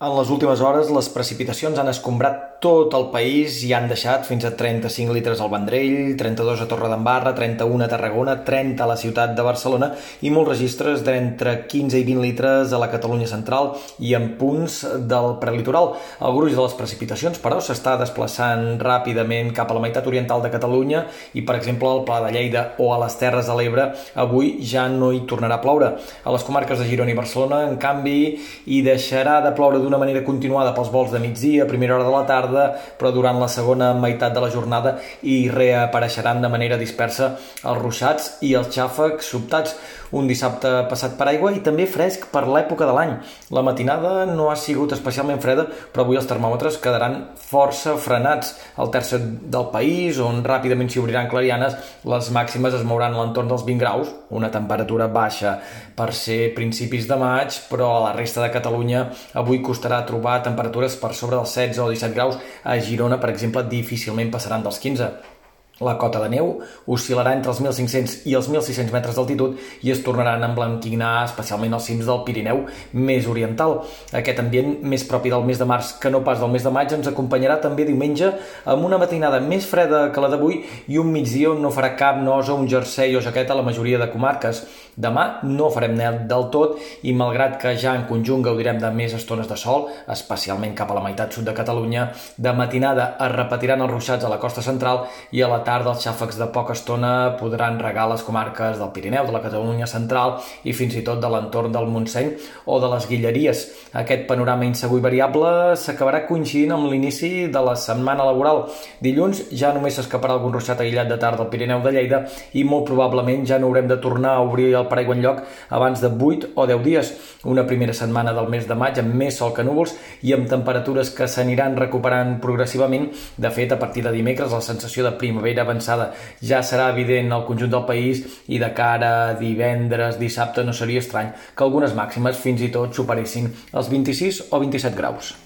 En les últimes hores, les precipitacions han escombrat tot el país i han deixat fins a 35 litres al Vendrell, 32 a Torredembarra, 31 a Tarragona, 30 a la ciutat de Barcelona i molts registres d'entre 15 i 20 litres a la Catalunya central i en punts del prelitoral. El gruix de les precipitacions, però, s'està desplaçant ràpidament cap a la meitat oriental de Catalunya i, per exemple, al Pla de Lleida o a les Terres de l'Ebre, avui ja no hi tornarà a ploure. A les comarques de Girona i Barcelona, en canvi, hi deixarà de ploure d'una manera continuada pels vols de migdia, primera hora de la tarda, però durant la segona meitat de la jornada hi reapareixeran de manera dispersa els ruixats i els xàfecs sobtats. Un dissabte passat per aigua i també fresc per l'època de l'any. La matinada no ha sigut especialment freda, però avui els termòmetres quedaran força frenats. Al tercer del país, on ràpidament s'hi obriran clarianes, les màximes es mouran a l'entorn dels 20 graus, una temperatura baixa per ser principis de maig, però a la resta de Catalunya avui costarà trobar temperatures per sobre dels 16 o 17 graus. A Girona, per exemple, difícilment passaran dels 15. La cota de neu oscil·larà entre els 1.500 i els 1.600 metres d'altitud i es tornaran a emblanquinar especialment als cims del Pirineu més oriental. Aquest ambient més propi del mes de març que no pas del mes de maig ens acompanyarà també diumenge amb una matinada més freda que la d'avui i un migdia on no farà cap nosa, un jersei o jaqueta a la majoria de comarques. Demà no farem net del tot i malgrat que ja en conjunt gaudirem de més estones de sol, especialment cap a la meitat sud de Catalunya, de matinada es repetiran els ruixats a la costa central i a la tarda els xàfecs de poca estona podran regar les comarques del Pirineu, de la Catalunya central i fins i tot de l'entorn del Montseny o de les Guilleries. Aquest panorama insegur i variable s'acabarà coincidint amb l'inici de la setmana laboral. Dilluns ja només s'escaparà algun ruixat aïllat de tarda al Pirineu de Lleida i molt probablement ja no haurem de tornar a obrir el paraigua lloc abans de 8 o 10 dies. Una primera setmana del mes de maig amb més sol que núvols i amb temperatures que s'aniran recuperant progressivament. De fet, a partir de dimecres la sensació de primavera avançada ja serà evident al conjunt del país i de cara a divendres, dissabte, no seria estrany que algunes màximes fins i tot superessin els 26 o 27 graus.